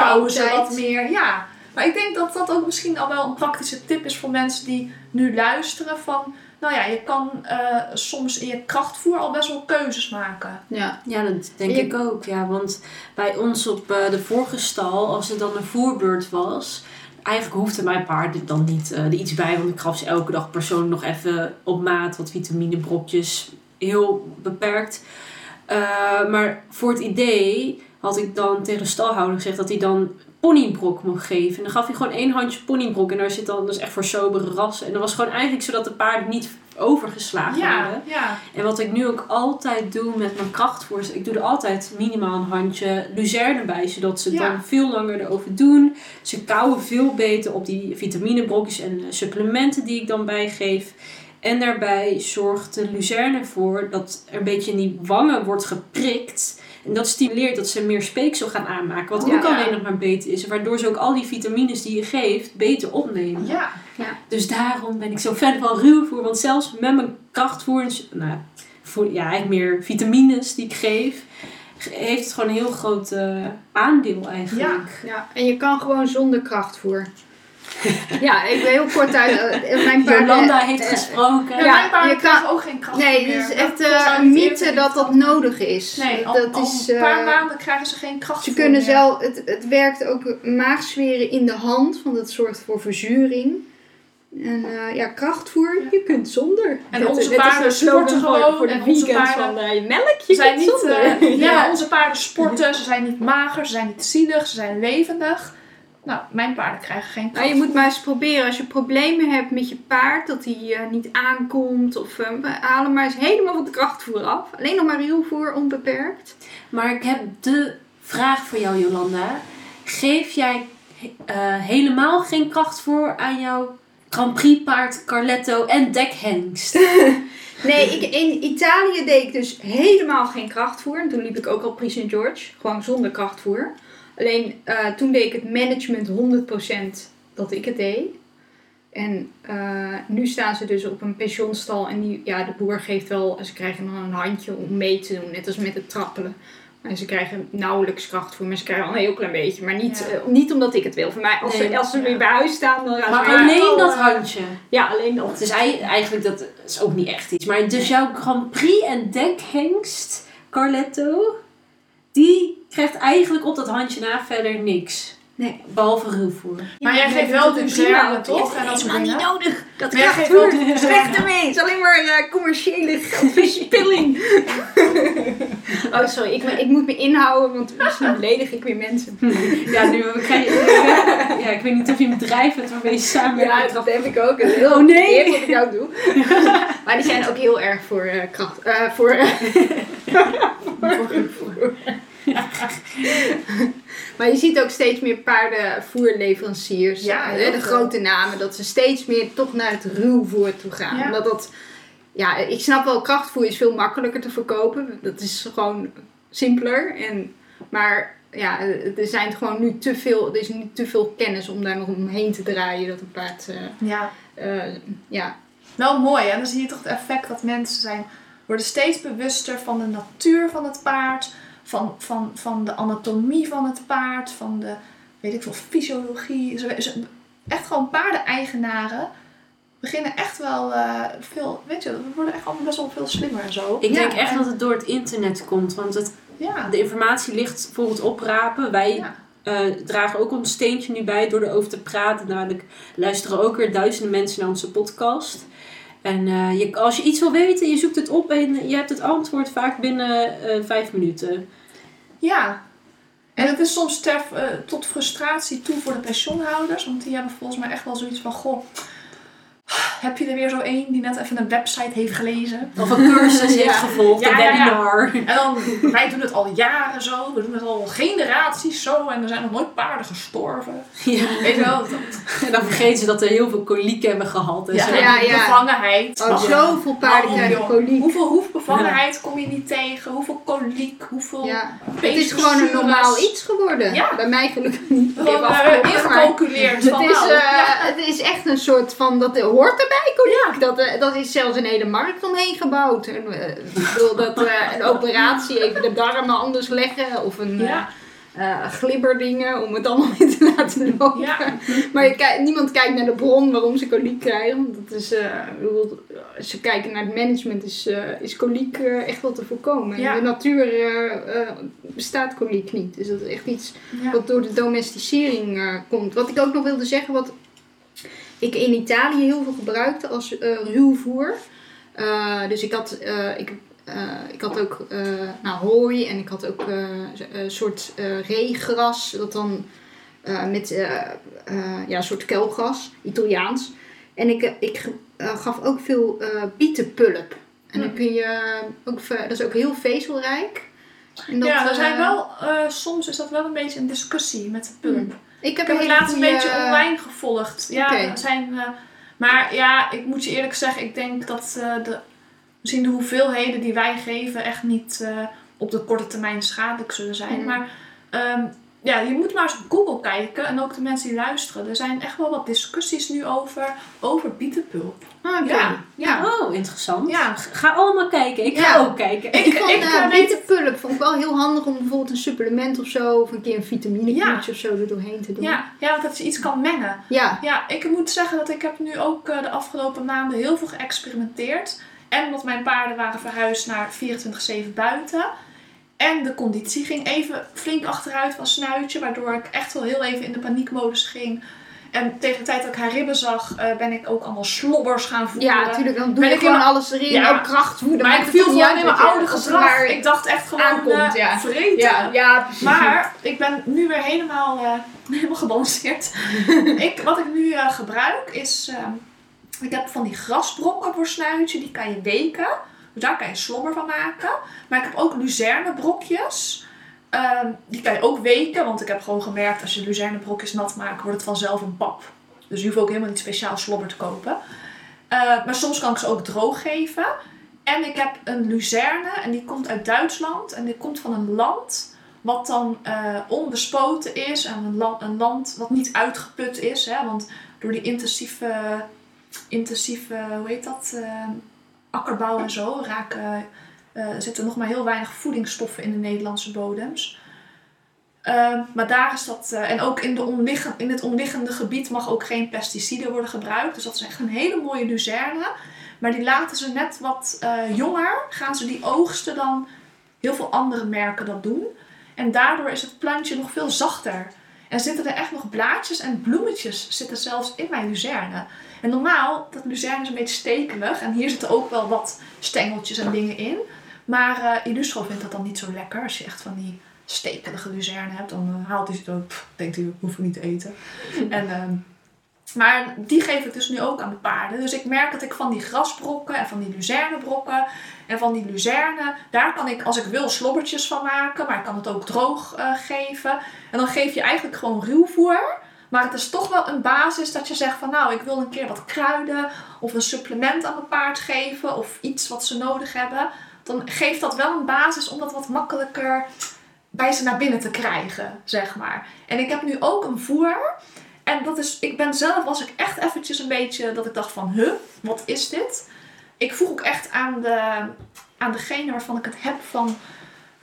wat meer. Ja. Maar ik denk dat dat ook misschien al wel een praktische tip is voor mensen die nu luisteren. Van, nou ja, je kan eh, soms in je krachtvoer al best wel keuzes maken. Ja. Ja, dat denk Je- ik ook. Ja, want bij ons op eh, de vorige stal, als het dan een voerbeurt was, eigenlijk hoefde mijn paard er dan niet eh, er iets bij. Want ik gaf ze elke dag persoonlijk nog even op maat wat vitaminebrokjes. Heel beperkt. Eh, maar voor het idee had ik dan tegen de stalhouder gezegd dat hij dan ponybrok mocht geven. En dan gaf hij gewoon één handje ponybrok. En daar zit dan dus echt voor sobere rassen. En dat was gewoon eigenlijk zodat de paarden niet overgeslagen. Ja, ja. En wat ik nu ook altijd doe met mijn krachtvoer, is ik doe er altijd minimaal een handje luzerne bij, zodat ze Ja. dan veel langer erover doen. Ze kauwen veel beter op die vitaminebrokjes en supplementen die ik dan bijgeef. En daarbij zorgt de luzerne voor dat er een beetje in die wangen wordt geprikt. En dat stimuleert dat ze meer speeksel gaan aanmaken. Wat Ja. ook alleen nog maar beter is. Waardoor ze ook al die vitamines die je geeft beter opnemen. ja. Dus daarom ben ik zo fan van ruwvoer. Want zelfs met mijn krachtvoer, nou, voor, ja, eigenlijk meer vitamines die ik geef, ge- heeft het gewoon een heel groot eh, aandeel eigenlijk. Ja, en je kan gewoon zonder krachtvoer. Ja, ik ben heel kort uit. eh, Mijn paarden, Jolanda heeft eh, gesproken. Ja, Ja, mijn paarden je kan- krijgen ook geen kracht Nee, meer. het is echt eh, een mythe dat dat nodig is. Nee, al, dat al is, een paar maanden krijgen ze geen kracht Ze kunnen zelf, het, het werkt ook maagzweren in de hand, want het zorgt voor verzuring. En eh, ja, krachtvoer, je kunt zonder. En onze paarden sporten voor- gewoon Voor de en onze vegans paarden van eh, melk, je zijn kunt niet, zonder. ja, Ja. onze paarden sporten, ze zijn niet mager, ze zijn niet zielig, ze zijn levendig. Nou, mijn paarden krijgen geen kracht. Nou, je moet maar eens proberen. Als je problemen hebt met je paard, dat hij eh, niet aankomt, of haal hem maar eens helemaal van de krachtvoer af. Alleen nog maar ruwvoer, onbeperkt. Maar ik heb de vraag voor jou, Jolanda. Geef jij eh, helemaal geen krachtvoer aan jouw Grand Prix paard Carletto en dekhengst? Nee, ik, in Italië deed ik dus helemaal geen krachtvoer. En toen liep ik ook al Prix St. George, gewoon zonder krachtvoer. Alleen eh, toen deed ik het management 100% dat ik het deed. En eh, nu staan ze dus op een pensionstal en die, ja, de boer geeft wel, ze krijgen dan een handje om mee te doen, net als met het trappelen. En ze krijgen nauwelijks krachtvoer, maar ze krijgen al een heel klein beetje. Maar niet, Ja. eh, niet omdat ik het wil. Voor mij, als, Nee, ze, als ze ja. weer bij huis staan, dan Maar alleen dat handje. Ja, alleen dat. Ei- eigenlijk dat is ook niet echt iets. Maar dus jouw Grand Prix en dekhengst Carletto, die krijgt eigenlijk op dat handje na verder niks. Nee. Behalve ruwvoer. Maar jij geeft wel luzerne, toch? En dat helemaal dingen. niet nodig. Dat Maar gaat geeft wel- slecht ermee. Het is alleen maar eh, commerciële geldverspilling. oh, sorry. Ik, ik moet me inhouden, want misschien beledig ik weer mensen. Ja, nu we krijgen, ja, ik weet niet of je een bedrijf hebt waarmee je samen Ja, dat heb ik ook. Dat is heel Oh, nee. wat ik nou doe. maar die zijn ook heel erg voor eh, kracht. eh, voor, eh, maar je ziet ook steeds meer paardenvoerleveranciers. Ja, de grote namen. Dat ze steeds meer toch naar het ruwvoer toe gaan. Ja. Omdat dat... Ja, ik snap wel, krachtvoer is veel makkelijker te verkopen. Dat is gewoon simpeler. En, maar ja, er zijn gewoon nu te veel... Er is nu te veel kennis om daar nog omheen te draaien. Dat een paard... eh, Ja, eh, ja, wel mooi. En dan zie je toch het effect dat mensen zijn, worden steeds bewuster van de natuur van het paard. Van, van, van de anatomie van het paard. Van de, weet ik veel, fysiologie. Echt gewoon paardeneigenaren beginnen echt wel eh, veel, weet je, we worden echt allemaal best wel veel slimmer en zo. Ik Ja, denk echt en- dat het door het internet komt. Want het, Ja, de informatie ligt voor het oprapen. Wij ja. eh, dragen ook ons steentje nu bij door erover te praten. Dadelijk luisteren ook weer duizenden mensen naar onze podcast. En eh, je, als je iets wil weten, je zoekt het op en je hebt het antwoord vaak binnen eh, vijf minuten. Ja. En het is soms ter, eh, tot frustratie toe voor de pensioenhouders. Want die hebben volgens mij echt wel zoiets van... Goh, heb je er weer zo één die net even een website heeft gelezen? Of een cursus Ja. heeft gevolgd, Ja, een ja, ja. webinar. En dan, wij doen het al jaren zo. We doen het al generaties zo. En er zijn nog nooit paarden gestorven. Ja. Weet je wel? Dat, En dan vergeten ze dat er heel veel koliek hebben gehad. En ja, zo. Ja, die ja. bevangenheid. Oh, zoveel paarden Oh, krijgen koliek. Hoeveel hoefbevangenheid kom je niet tegen? Hoeveel koliek? Hoeveel Ja. Het is gewoon een normaal iets geworden. Ja. Bij mij gelukkig niet. Gewoon ingecalculeerd. Het is, nou, eh, ja. het is echt een soort van, dat hoort erbij, koliek. Dat, eh, dat is zelfs een hele markt omheen gebouwd. En, eh, ik bedoel, dat, eh, een operatie, even de darmen anders leggen. Of een Ja. glibberdingen om het allemaal weer te laten lopen. Ja. Maar niemand kijkt naar de bron waarom ze koliek krijgen. Want Dat is, bedoel, als je kijkt naar het management, is, is koliek echt wel te voorkomen. Ja. In de natuur bestaat koliek niet. Dus dat is echt iets Ja. wat door de domesticering komt. Wat ik ook nog wilde zeggen, wat ik in Italië heel veel gebruikte als eh ruwvoer. Eh, dus ik had, eh, ik, ik had ook nou, hooi en ik had ook een soort reegras. Dat dan met ja, een soort kelgras, Italiaans. En ik, ik gaf ook veel bietenpulp. En dan Hm. kun je ook, dat is ook heel vezelrijk. Dat, ja, er zijn wel, soms is dat wel een beetje een discussie met de pulp. Ik heb, Ik heb laatst een beetje online gevolgd. Ja, zijn, eh, maar ja, ik moet je eerlijk zeggen, ik denk dat eh, de, misschien de hoeveelheden die wij geven echt niet eh, op de korte termijn schadelijk zullen zijn. Mhm. Maar ehm, ja, je moet maar eens op Google kijken en ook de mensen die luisteren. Er zijn echt wel wat discussies nu over, over bietenpulp. Ah. Ja, ja. Oh, interessant. Ja. Ga allemaal kijken. Ik ga Ja. ook kijken. Ik- Ik vond ik, eh, weet- bietenpulp vond ik wel heel handig om bijvoorbeeld een supplement of zo, of een keer een vitaminekuurtje of zo er doorheen te doen. Ja, ja, want dat je iets kan mengen. Ja. Ja, ik moet zeggen dat ik heb nu ook eh, de afgelopen maanden heel veel geëxperimenteerd. En omdat mijn paarden waren verhuisd naar 24-7 buiten. En de conditie ging even flink achteruit van snuitje. Waardoor ik echt wel heel even in de paniekmodus ging. En tegen de tijd dat ik haar ribben zag, eh, ben ik ook allemaal slobbers gaan voeren. Ja, natuurlijk. Dan doe Ben je ik gewoon in alles erin. Ja. Ook dan maar ik viel gewoon in mijn oude gedrag. Ik dacht echt gewoon aankomt, eh, ja. vreten. Ja, ja, precies. Maar ik ben nu weer helemaal, eh, helemaal gebalanceerd. ik, wat ik nu gebruik is... eh, ik heb van die grasbrokken voor snuitje. Die kan je weken. Daar kan je slobber van maken. Maar ik heb ook luzernebrokjes. Ehm, die kan je ook weken. Want ik heb gewoon gemerkt... Als je luzernebrokjes nat maakt... Wordt het vanzelf een pap. Dus je hoeft ook helemaal niet speciaal slobber te kopen. Eh, maar soms kan ik ze ook droog geven. En ik heb een luzerne. En die komt uit Duitsland. En die komt van een land wat dan eh, onbespoten is en een, land, wat niet uitgeput is. Hè? Want door die intensieve, intensieve hoe heet dat, eh, akkerbouw en zo raken, eh, zitten nog maar heel weinig voedingsstoffen in de Nederlandse bodems. Ehm, maar daar is dat, eh, en ook in, de in het omliggende gebied mag ook geen pesticiden worden gebruikt. Dus dat is echt een hele mooie luzerne. Maar die laten ze net wat eh, jonger, gaan ze die oogsten dan heel veel andere merken dat doen. En daardoor is het plantje nog veel zachter. En zitten er echt nog blaadjes en bloemetjes zitten zelfs in mijn luzerne. En normaal, dat luzerne is een beetje stekelig. En hier zitten ook wel wat stengeltjes en dingen in. Maar uh, Illustro vindt dat dan niet zo lekker. Als je echt van die stekelige luzerne hebt, dan uh, haalt hij het ook. Denkt hij, hoef ik niet te eten. en, uh, maar die geef ik dus nu ook aan de paarden. Dus ik merk dat ik van die grasbrokken en van die luzernebrokken en van die luzerne, daar kan ik als ik wil slobbertjes van maken. Maar ik kan het ook droog uh, geven. En dan geef je eigenlijk gewoon ruwvoer. Maar het is toch wel een basis dat je zegt van nou, ik wil een keer wat kruiden of een supplement aan mijn paard geven of iets wat ze nodig hebben. Dan geeft dat wel een basis om dat wat makkelijker bij ze naar binnen te krijgen, zeg maar. En ik heb nu ook een voer. En dat is, ik ben zelf, was ik echt eventjes een beetje, dat ik dacht van, huh, wat is dit? Ik vroeg ook echt aan, de, aan degene waarvan ik het heb van,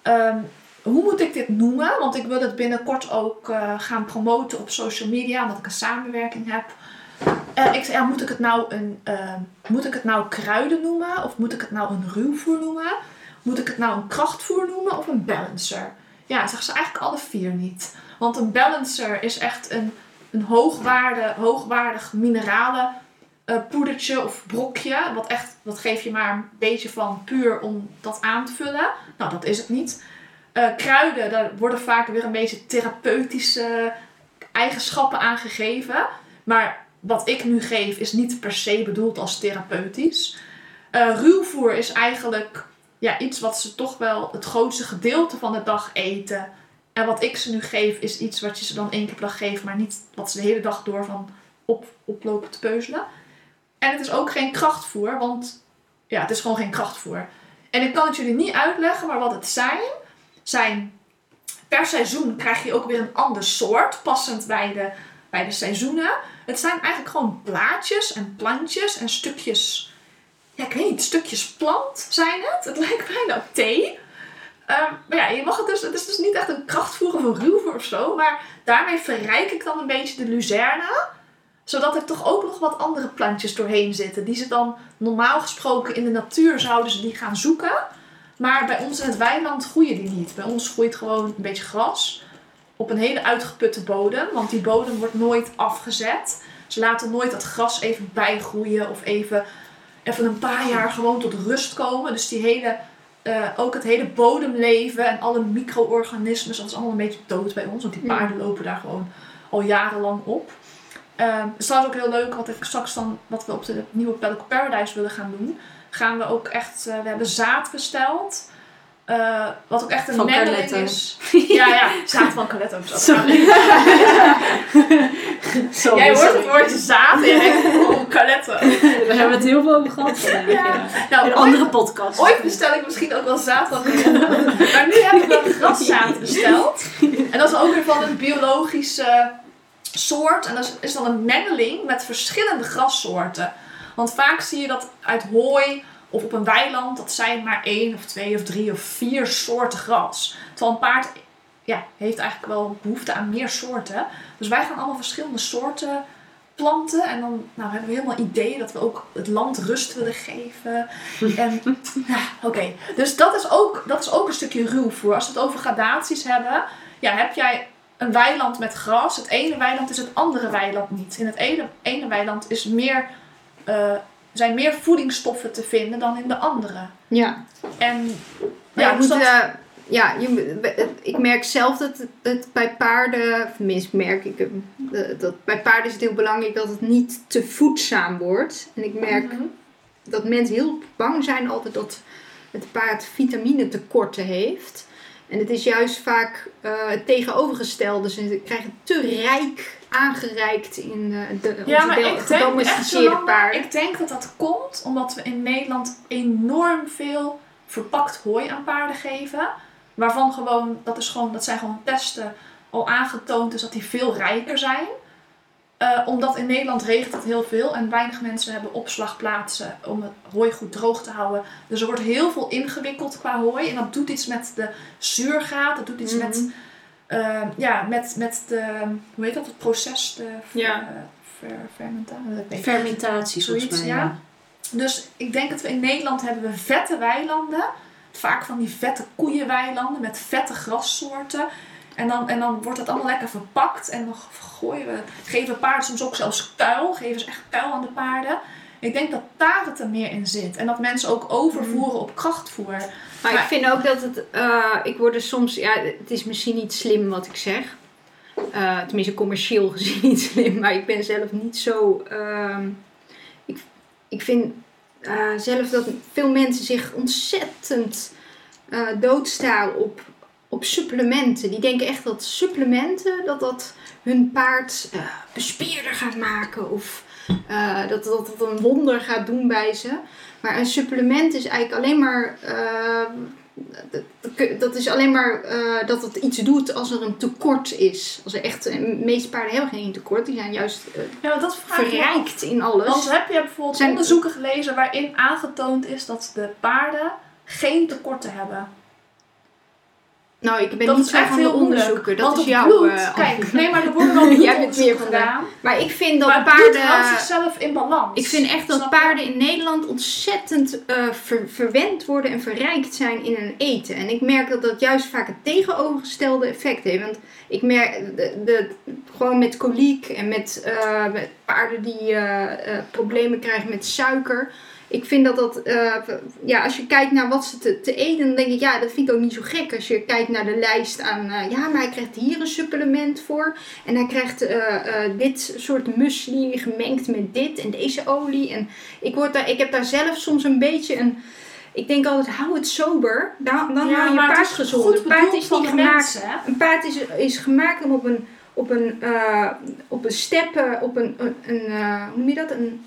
um, hoe moet ik dit noemen? Want ik wil het binnenkort ook uh, gaan promoten op social media, omdat ik een samenwerking heb. Uh, ik ja, moet ik het nou een, uh, moet ik het nou kruiden noemen? Of moet ik het nou een ruwvoer noemen? Moet ik het nou een krachtvoer noemen of een balancer? Ja, zeggen ze eigenlijk alle vier niet. Want een balancer is echt een, een hoogwaarde, hoogwaardig mineralen poedertje of brokje. Wat echt, dat geef je maar een beetje van puur om dat aan te vullen. Nou, dat is het niet. Uh, kruiden, daar worden vaak weer een beetje therapeutische eigenschappen aangegeven. Maar wat ik nu geef is niet per se bedoeld als therapeutisch. Uh, ruwvoer is eigenlijk ja, iets wat ze toch wel het grootste gedeelte van de dag eten. En wat ik ze nu geef is iets wat je ze dan één keer per dag geeft, maar niet wat ze de hele dag door van op, oplopen te peuzelen. En het is ook geen krachtvoer, want ja, het is gewoon geen krachtvoer. En ik kan het jullie niet uitleggen, maar wat het zijn, zijn per seizoen krijg je ook weer een ander soort, passend bij de, bij de seizoenen. Het zijn eigenlijk gewoon blaadjes en plantjes en stukjes, ja, ik weet niet, stukjes plant zijn het. Het lijkt bijna op thee. Um, maar ja, je mag het dus, het is dus niet echt een krachtvoer of een ruwvoer of zo, maar daarmee verrijk ik dan een beetje de luzerne zodat er toch ook nog wat andere plantjes doorheen zitten. Die ze dan normaal gesproken in de natuur zouden ze die gaan zoeken. Maar bij ons in het weiland groeien die niet. Bij ons groeit gewoon een beetje gras. Op een hele uitgeputte bodem. Want die bodem wordt nooit afgezet. Ze laten nooit dat gras even bijgroeien. Of even, even een paar jaar gewoon tot rust komen. Dus die hele, uh, ook het hele bodemleven en alle micro-organismen. Dat is allemaal een beetje dood bij ons. Want die paarden lopen daar gewoon al jarenlang op. Uh, het is trouwens ook heel leuk wat ik straks dan, wat we op de nieuwe Pelican Paradise willen gaan doen. Gaan we ook echt, uh, we hebben zaad besteld. Uh, wat ook echt een mengeling is. Ja, ja, zaad van Carletto. Sorry. sorry. Jij hoort het woordje zaad denkt, oh, Carletto. Daar hebben we het heel veel over gehad vandaag. Ja. Ja. Nou, In ooit- andere podcasts. Ooit bestel ik misschien ook wel zaad van maar nu heb ik wel graszaad besteld. En dat is ook weer van een biologische soort. En dat is dan een mengeling met verschillende grassoorten. Want vaak zie je dat uit hooi of op een weiland, dat zijn maar één of twee of drie of vier soorten gras. Terwijl een paard ja, heeft eigenlijk wel behoefte aan meer soorten. Dus wij gaan allemaal verschillende soorten planten. En dan nou, hebben we helemaal ideeën dat we ook het land rust willen geven. En ja, oké. Dus dat is, ook, dat is ook een stukje ruwvoer. Als we het over gradaties hebben, ja, heb jij een weiland met gras. Het ene weiland is het andere weiland niet. In het ene, ene weiland is meer, eh, zijn meer voedingsstoffen te vinden dan in de andere. Ja. En Maar ja, je dus moet, dat- eh, ja, je, moet- ik merk zelf dat het, het bij paarden, of tenminste merk ik hem, eh, dat bij paarden is het heel belangrijk dat het niet te voedzaam wordt. En ik merk Mhm. dat mensen heel bang zijn altijd dat het paard vitamine tekorten heeft. En het is juist vaak eh, het tegenovergestelde. Ze krijgen te rijk aangereikt in eh, de Ja, onze maar ik denk echt, paarden. ik denk dat dat komt omdat we in Nederland enorm veel verpakt hooi aan paarden geven. Waarvan gewoon, dat, is gewoon, dat zijn gewoon testen al aangetoond is dat die veel rijker zijn. Eh, omdat in Nederland regent het heel veel en weinig mensen hebben opslagplaatsen om het hooi goed droog te houden. Dus er wordt heel veel ingewikkeld qua hooi. En dat doet iets met de zuurgraad, dat doet iets Mhm. met, eh, ja, met, met de, hoe heet dat, het proces, de ver, Ja. ver, fermentatie. Zoiets, mij. ja. Ja. Dus ik denk dat we in Nederland hebben we vette weilanden. Vaak van die vette koeienweilanden met vette grassoorten. En dan, en dan wordt het allemaal lekker verpakt. En dan gooien we, geven paarden soms ook zelfs kuil. Geven ze echt kuil aan de paarden. Ik denk dat daar het er meer in zit. En dat mensen ook overvoeren op krachtvoer. Maar, Maar- ik vind ook dat het, eh, ik word er soms, ja, het is misschien niet slim wat ik zeg. Eh, tenminste, commercieel gezien niet slim, maar ik ben zelf niet zo. ehm, ik, ik vind eh, zelf dat veel mensen zich ontzettend doodstalen op, op supplementen. Die denken echt dat supplementen, dat dat hun paard eh, bespierder gaat maken of eh, dat, dat het een wonder gaat doen bij ze. Maar een supplement is eigenlijk alleen maar. eh, dat- dat- dat is alleen maar eh, dat het iets doet als er een tekort is. Als er echt, de meeste paarden hebben geen tekort, die zijn juist Ja, dat verrijkt in alles. Want heb je bijvoorbeeld Zijn- onderzoeken gelezen waarin aangetoond is dat de paarden geen tekorten hebben? Nou, ik ben dat niet zo echt van de heel moeilijk. onderzoeken. Dat want is jouw. bloed, eh, kijk, nee, maar er worden wel Jij bent bloedonderzoeken meer de- gedaan. Maar ik vind dat Maar bloed paarden. houdt zichzelf in balans. Ik vind echt dat paarden in Nederland ontzettend eh, ver- verwend worden en verrijkt zijn in hun eten. En ik merk dat dat juist vaak het tegenovergestelde effect heeft. Want ik merk de, de, gewoon met koliek en met, eh, met paarden die problemen krijgen met suiker. Ik vind dat dat, eh, ja, als je kijkt naar wat ze te, te eten, dan denk ik, ja, dat vind ik ook niet zo gek. Als je kijkt naar de lijst aan, eh, ja, maar hij krijgt hier een supplement voor. En hij krijgt eh, dit soort muesli gemengd met dit en deze olie. En ik, word daar, ik heb daar zelf soms een beetje een. Ik denk altijd, hou het sober. Dan, dan Ja, hou je paard gezond. goed Een paard is niet gemaakt. mensen? Een paard is, is gemaakt om op een, op een, op een steppen, op een, een, een, hoe noem je dat? Een,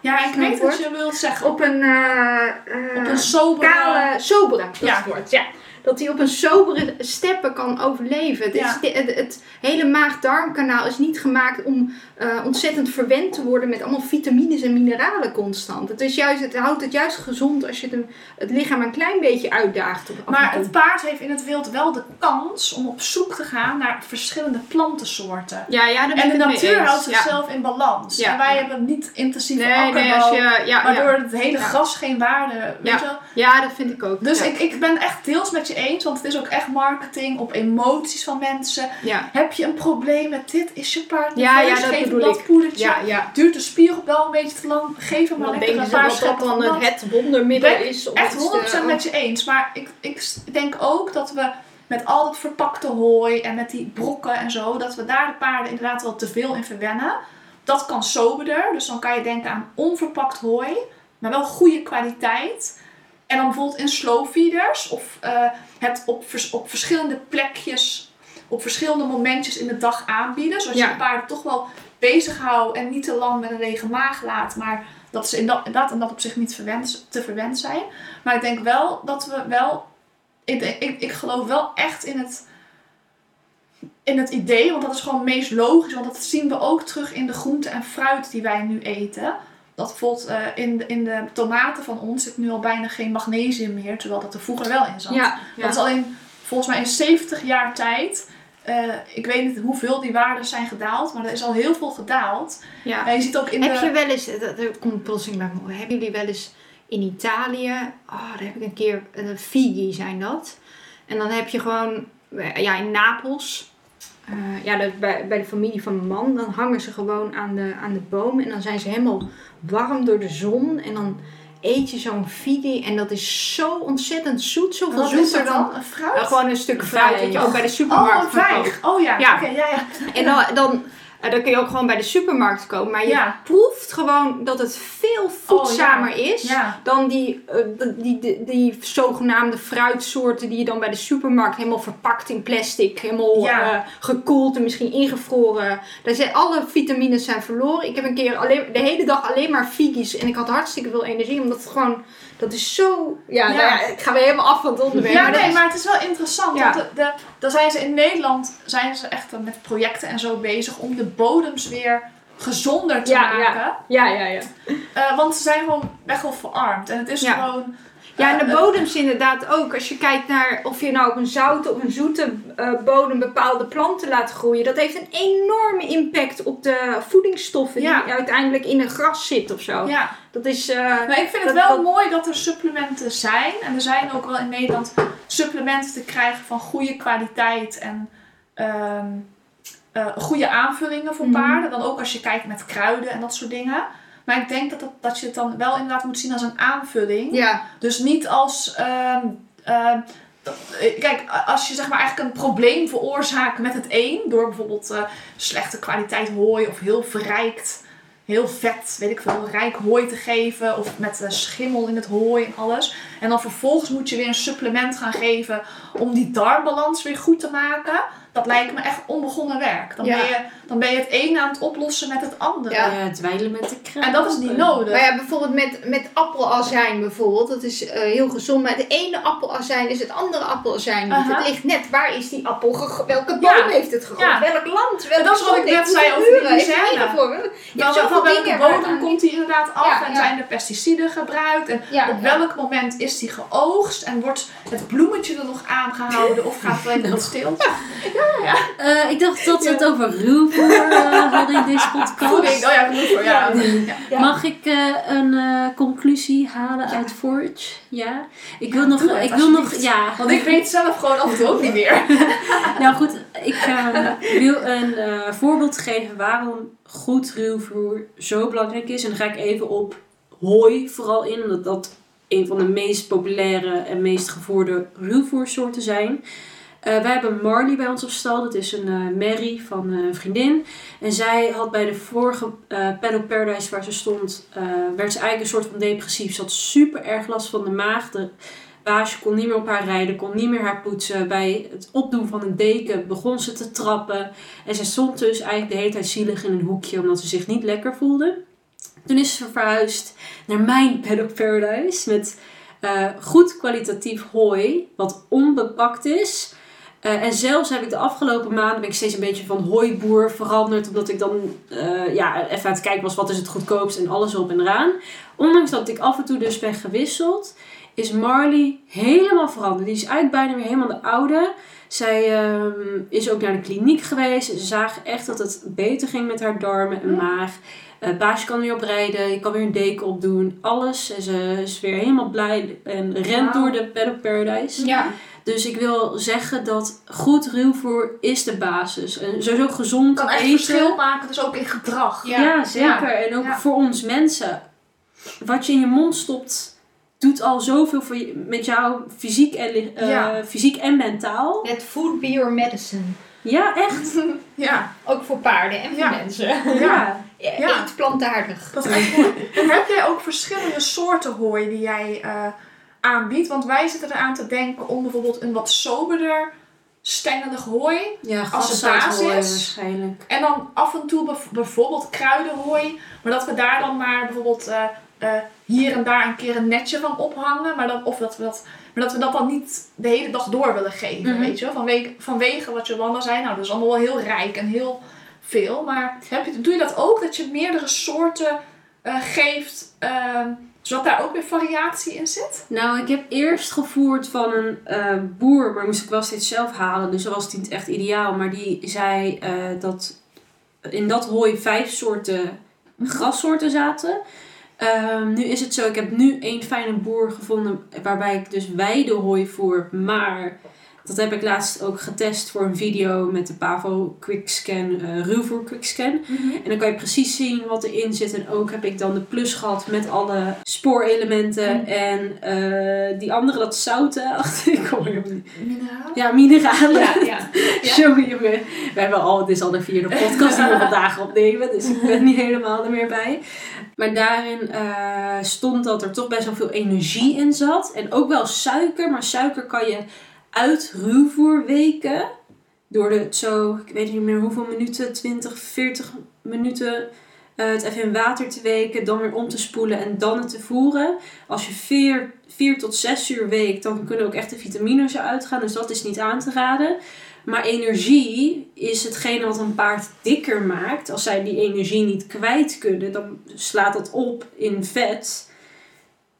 Ja, ik weet je wat je wilt zeggen. op een, eh, Op een sobere... kale, sobere, dat Ja. is het woord, ja. Dat hij op een sobere steppen kan overleven. Het, Ja. is, het, het hele maag-darmkanaal is niet gemaakt om eh, ontzettend verwend te worden met allemaal vitamines en mineralen constant. Het, is juist, het houdt het juist gezond als je het, het lichaam een klein beetje uitdaagt. Maar het paard heeft in het wild wel de kans om op zoek te gaan naar verschillende plantensoorten. ja, ja, En de natuur houdt Ja. zichzelf in balans. Ja, En wij hebben niet intensieve Nee, akkerbouw, nee, je, waardoor het hele gras geen waarde... Weet Ja. wel? ja, dat vind ik ook. Dus ik, ik ben echt deels met je eens, want het is ook echt marketing op emoties van mensen. ja. Heb je een probleem met dit? Is je paard Ja, nerveus? ja, dat Geef hem bedoel dat ik. poedertje. Ja, ja. Duurt de spieropbouw een beetje te lang? Geef hem maar lekker een paar dat dat scheppen dan het wondermiddel Ben is. Of Echt het is 100% de- met je eens. Maar ik, ik denk ook dat we met al dat verpakte hooi en met die brokken en zo, dat we daar de paarden inderdaad wel te veel in verwennen. Dat kan soberder. Dus dan kan je denken aan onverpakt hooi, maar wel goede kwaliteit. En dan bijvoorbeeld in slow feeders of eh, het op, vers- op verschillende plekjes, op verschillende momentjes in de dag aanbieden. Zodat Ja. je de paarden toch wel bezighoudt en niet te lang met een lege maag laat. Maar dat ze in dat, inderdaad in dat op zich niet verwend, te verwend zijn. Maar ik denk wel dat we wel. Ik, ik, ik geloof wel echt in het, in het idee, want dat is gewoon het meest logisch. Want dat zien we ook terug in de groenten en fruit die wij nu eten. Dat bijvoorbeeld eh, in, de, in de tomaten van ons zit nu al bijna geen magnesium meer, terwijl dat er vroeger wel in zat. Ja, ja. Dat is al in, volgens mij in 70 jaar tijd. eh, ik weet niet hoeveel die waarden zijn gedaald, maar er is al heel veel gedaald. ja. En je ziet ook in Heb de... je wel eens, dat dat komt plotseling bij me hebben jullie wel eens in Italië, oh, daar heb ik een keer, uh, Figi zijn dat. En dan heb je gewoon, eh, ja, in Napels, eh, ja, dat, bij, bij de familie van mijn man, dan hangen ze gewoon aan de, aan de boom. En dan zijn ze helemaal warm door de zon. En dan eet je zo'n Figi en dat is zo ontzettend zoet, zoveel Wat zoeter dan... dan? Fruit? gewoon een stuk fruit, dat je ook bij de Oh, supermarkt kopen. vijg. Oh ja, Ja. oké, ja, ja. En dan, dan, eh, dan kun je ook gewoon bij de supermarkt komen. Maar je Ja. proeft gewoon dat het veel voedzamer is Ja. dan die, eh, die, die, die, zogenaamde fruitsoorten die je dan bij de supermarkt helemaal verpakt in plastic, helemaal eh, gekoeld en misschien ingevroren. Daar zijn, alle vitamines zijn verloren. Ik heb een keer alleen, de hele dag alleen maar figis en ik had hartstikke veel energie, omdat het gewoon, dat is zo, ja, Ja. Nou ja ik ga weer helemaal af van het onderwerp. Ja, maar nee, is- maar het is wel interessant. Ja. Want de, de, dan zijn ze in Nederland zijn ze echt met projecten en zo bezig om de bodems weer gezonder te maken. ja, ja, ja. Eh, want ze zijn gewoon echt wel verarmd. En het is gewoon... Ja, en de bodems inderdaad ook. Als je kijkt naar of je nou op een zoute of een zoete eh, bodem bepaalde planten laat groeien. Dat heeft een enorme impact op de voedingsstoffen Ja. die uiteindelijk in het gras zitten of zo. ja. Dat is... eh, Maar ik vind het wel dat- mooi dat er supplementen zijn. En er zijn ook wel in Nederland supplementen te krijgen van goede kwaliteit. En ehm, eh, goede aanvullingen voor Mhm. paarden. Dan ook als je kijkt met kruiden en dat soort dingen. Maar ik denk dat, dat, dat je het dan wel inderdaad moet zien als een aanvulling. Ja, Dus niet als. ehm, ehm, eh, kijk, als je zeg maar eigenlijk een probleem veroorzaakt met het een, door bijvoorbeeld eh, slechte kwaliteit hooi of heel verrijkt, heel vet, weet ik veel, rijk hooi te geven, of met eh, schimmel in het hooi en alles. En dan vervolgens moet je weer een supplement gaan geven om die darmbalans weer goed te maken. Dat lijkt me echt onbegonnen werk. Dan, Ja. ben, je, dan ben je het een aan het oplossen met het andere. Ja. Ja, dweilen met de kraan. En dat is niet nodig. maar ja, bijvoorbeeld met, met appelazijn bijvoorbeeld. Dat is eh, heel gezond. Maar de ene appelazijn is het andere appelazijn niet. Het ligt net, waar is die appel Welke boom Ja. heeft het gegroeid? Ja. Welk land? Welke dat is wat ik net zei het over het Louisiana. ingevoerd? Je Van, welke het bodem komt die inderdaad af Ja, en ja. zijn er pesticiden gebruikt en Ja, op ja. welk moment is die geoogst en wordt het bloemetje er nog aangehouden of gaat het alleen op stilte? Eh, ik dacht dat we het over ruwvoer eh hadden in deze podcast. Voeding, oh ja, ja. ja. Ja. Mag ik eh, een eh, conclusie halen uit Forge? Ja. Ik wil Ja, nog, het, ik wil nog, ja. Want ik weet zelf gewoon af en toe ook niet meer. Nou goed, ik eh, wil een eh, voorbeeld geven waarom goed ruwvoer zo belangrijk is. En dan ga ik even op hooi vooral in, omdat dat een van de meest populaire en meest gevoerde ruwvoersoorten zijn. Eh, wij hebben Marley bij ons op stal. Dat is een eh Mary van eh, een vriendin. En zij had bij de vorige Paddock Paradise waar ze stond, werd ze eigenlijk een soort van depressief. Ze had super erg last van de maag. De baasje kon niet meer op haar rijden, kon niet meer haar poetsen. Bij het opdoen van een deken begon ze te trappen. En ze stond dus eigenlijk de hele tijd zielig in een hoekje omdat ze zich niet lekker voelde. Toen is ze verhuisd naar mijn Paddock Paradise met eh, goed kwalitatief hooi, wat onbepakt is. Eh, en zelfs heb ik de afgelopen maanden ben ik steeds een beetje van hooiboer veranderd. Omdat ik dan eh, ja, even aan het kijken was wat is het goedkoopst en alles op en eraan. Ondanks dat ik af en toe dus ben gewisseld, is Marley helemaal veranderd. Die is eigenlijk bijna weer helemaal de oude. Zij ehm, is ook naar de kliniek geweest. Ze zagen echt dat het beter ging met haar darmen en maag. Eh baasje kan weer oprijden, je kan weer een deken opdoen, alles. En ze is weer helemaal blij en rent door de Paddock Paradise. Ja. Dus ik wil zeggen dat goed ruwvoer is de basis. En sowieso gezond kan echt eten. verschil maken, dus ook in gedrag. Ja. Ja, zeker. En ook Ja. voor ons mensen. Wat je in je mond stopt, doet al zoveel voor je, met jou fysiek en, eh, Ja. fysiek en mentaal. Net food be your medicine. Ja, echt. Ja, Ook voor paarden en voor Ja. mensen. ja. Ja. Ja. Eet plantaardig. Dat is echt mooi. En heb jij ook verschillende soorten hooi die jij eh, aanbiedt? Want wij zitten eraan te denken om bijvoorbeeld een wat soberder stengelig hooi. Ja, Als basis. waarschijnlijk. En dan af en toe bijvoorbeeld kruidenhooi. Maar dat we daar dan maar bijvoorbeeld eh, eh, hier en daar een keer een netje van ophangen. Maar, dan, of dat we dat, maar dat we dat dan niet de hele dag door willen geven. Mhm. Weet je? wel? Vanwege, vanwege wat Jolanda zei. Nou, dat is allemaal wel heel rijk en heel veel. Maar heb je, doe je dat ook? Dat je meerdere soorten eh, geeft. ehm, zodat daar ook weer variatie in zit? Nou, ik heb eerst gevoerd van een eh, boer, maar moest ik wel steeds zelf halen. Dus dat was niet echt ideaal. Maar die zei dat in dat hooi vijf soorten grassoorten zaten. Ehm, nu is het zo, ik heb nu één fijne boer gevonden waarbij ik dus weidehooi voer. Maar dat heb ik laatst ook getest voor een video met de Pavo Quickscan, eh ruwvoer Quickscan. En dan kan je precies zien wat erin zit. En ook heb ik dan de plus gehad met alle spoorelementen. Mm. En eh, die andere, dat zouten. Ach, ik er niet. Mineralen? Ja, mineralen. Ja, ja. Ja. Jongen, jongen. We hebben al, het is al de vierde podcast die we vandaag opnemen. Dus ik ben niet helemaal er meer bij. Maar daarin eh, stond dat er toch best wel veel energie in zat. En ook wel suiker. Maar suiker kan je uit ruwvoer weken. Door de zo, ik weet niet meer hoeveel minuten, 20, 40 minuten. eh, het even in water te weken, dan weer om te spoelen en dan het te voeren. Als je 4, 4 tot 6 uur weekt, dan kunnen ook echt de vitamines eruit gaan. Dus dat is niet aan te raden. Maar energie is hetgene wat een paard dikker maakt. Als zij die energie niet kwijt kunnen, dan slaat dat op in vet.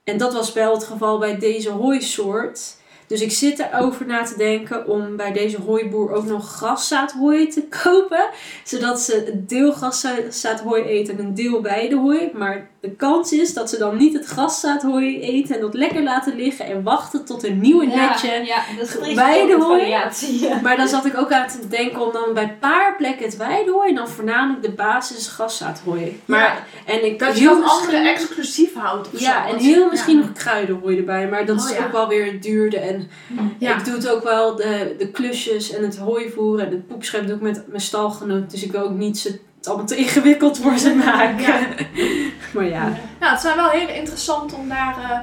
En dat was wel het geval bij deze hooisoort. Dus ik zit erover na te denken om bij deze hooiboer ook nog graszaadhooi te kopen. Zodat ze een deel graszaadhooi eten en een deel weidehooi. Maar de kans is dat ze dan niet het graszaadhooi eten en dat lekker laten liggen en wachten tot een nieuwe netje. Ja, dat Weidehooi. Ja. Maar dan zat ik ook aan te denken om dan bij een paar plekken het weidehooi en dan voornamelijk de basis graszaadhooi. Maar, en ik Dat je heel misschien- andere exclusief houdt. Ja, zo. en heel misschien nog kruidenhooi erbij, maar dat Oh, is ook wel weer duurder. En Ja. ik doe het ook wel, de, de klusjes en het hooivoeren en het poepschep doe ik met mijn stalgenoot. Dus ik wil ook niet ze, het allemaal te ingewikkeld voor ze maken. Maar ja, Ja, het zijn wel heel interessant om daar, eh,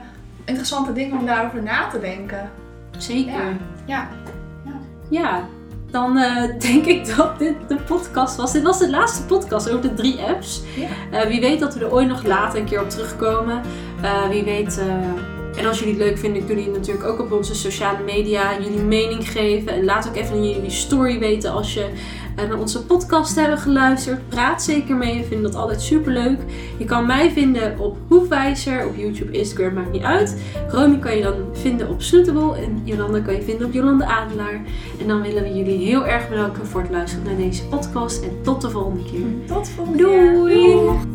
interessante dingen om daarover na te denken. zeker. Ja. Ja, dan eh, denk ik dat dit de podcast was. Dit was de laatste podcast over de drie apps. Eh, wie weet dat we er ooit nog later een keer op terugkomen. Wie weet. en als jullie het leuk vinden, kunnen jullie natuurlijk ook op onze sociale media jullie mening geven. En laat ook even in jullie story weten als je eh, naar onze podcast hebben geluisterd. Praat zeker mee. We vinden dat altijd super leuk. Je kan mij vinden op Hoefwijzer, op YouTube, Instagram, maakt niet uit. Romy kan je dan vinden op Snootable en Jolanda kan je vinden op Jolanda Adelaar. En dan willen we jullie heel erg bedanken voor het luisteren naar deze podcast en tot de volgende keer. Tot volgende keer. Doei!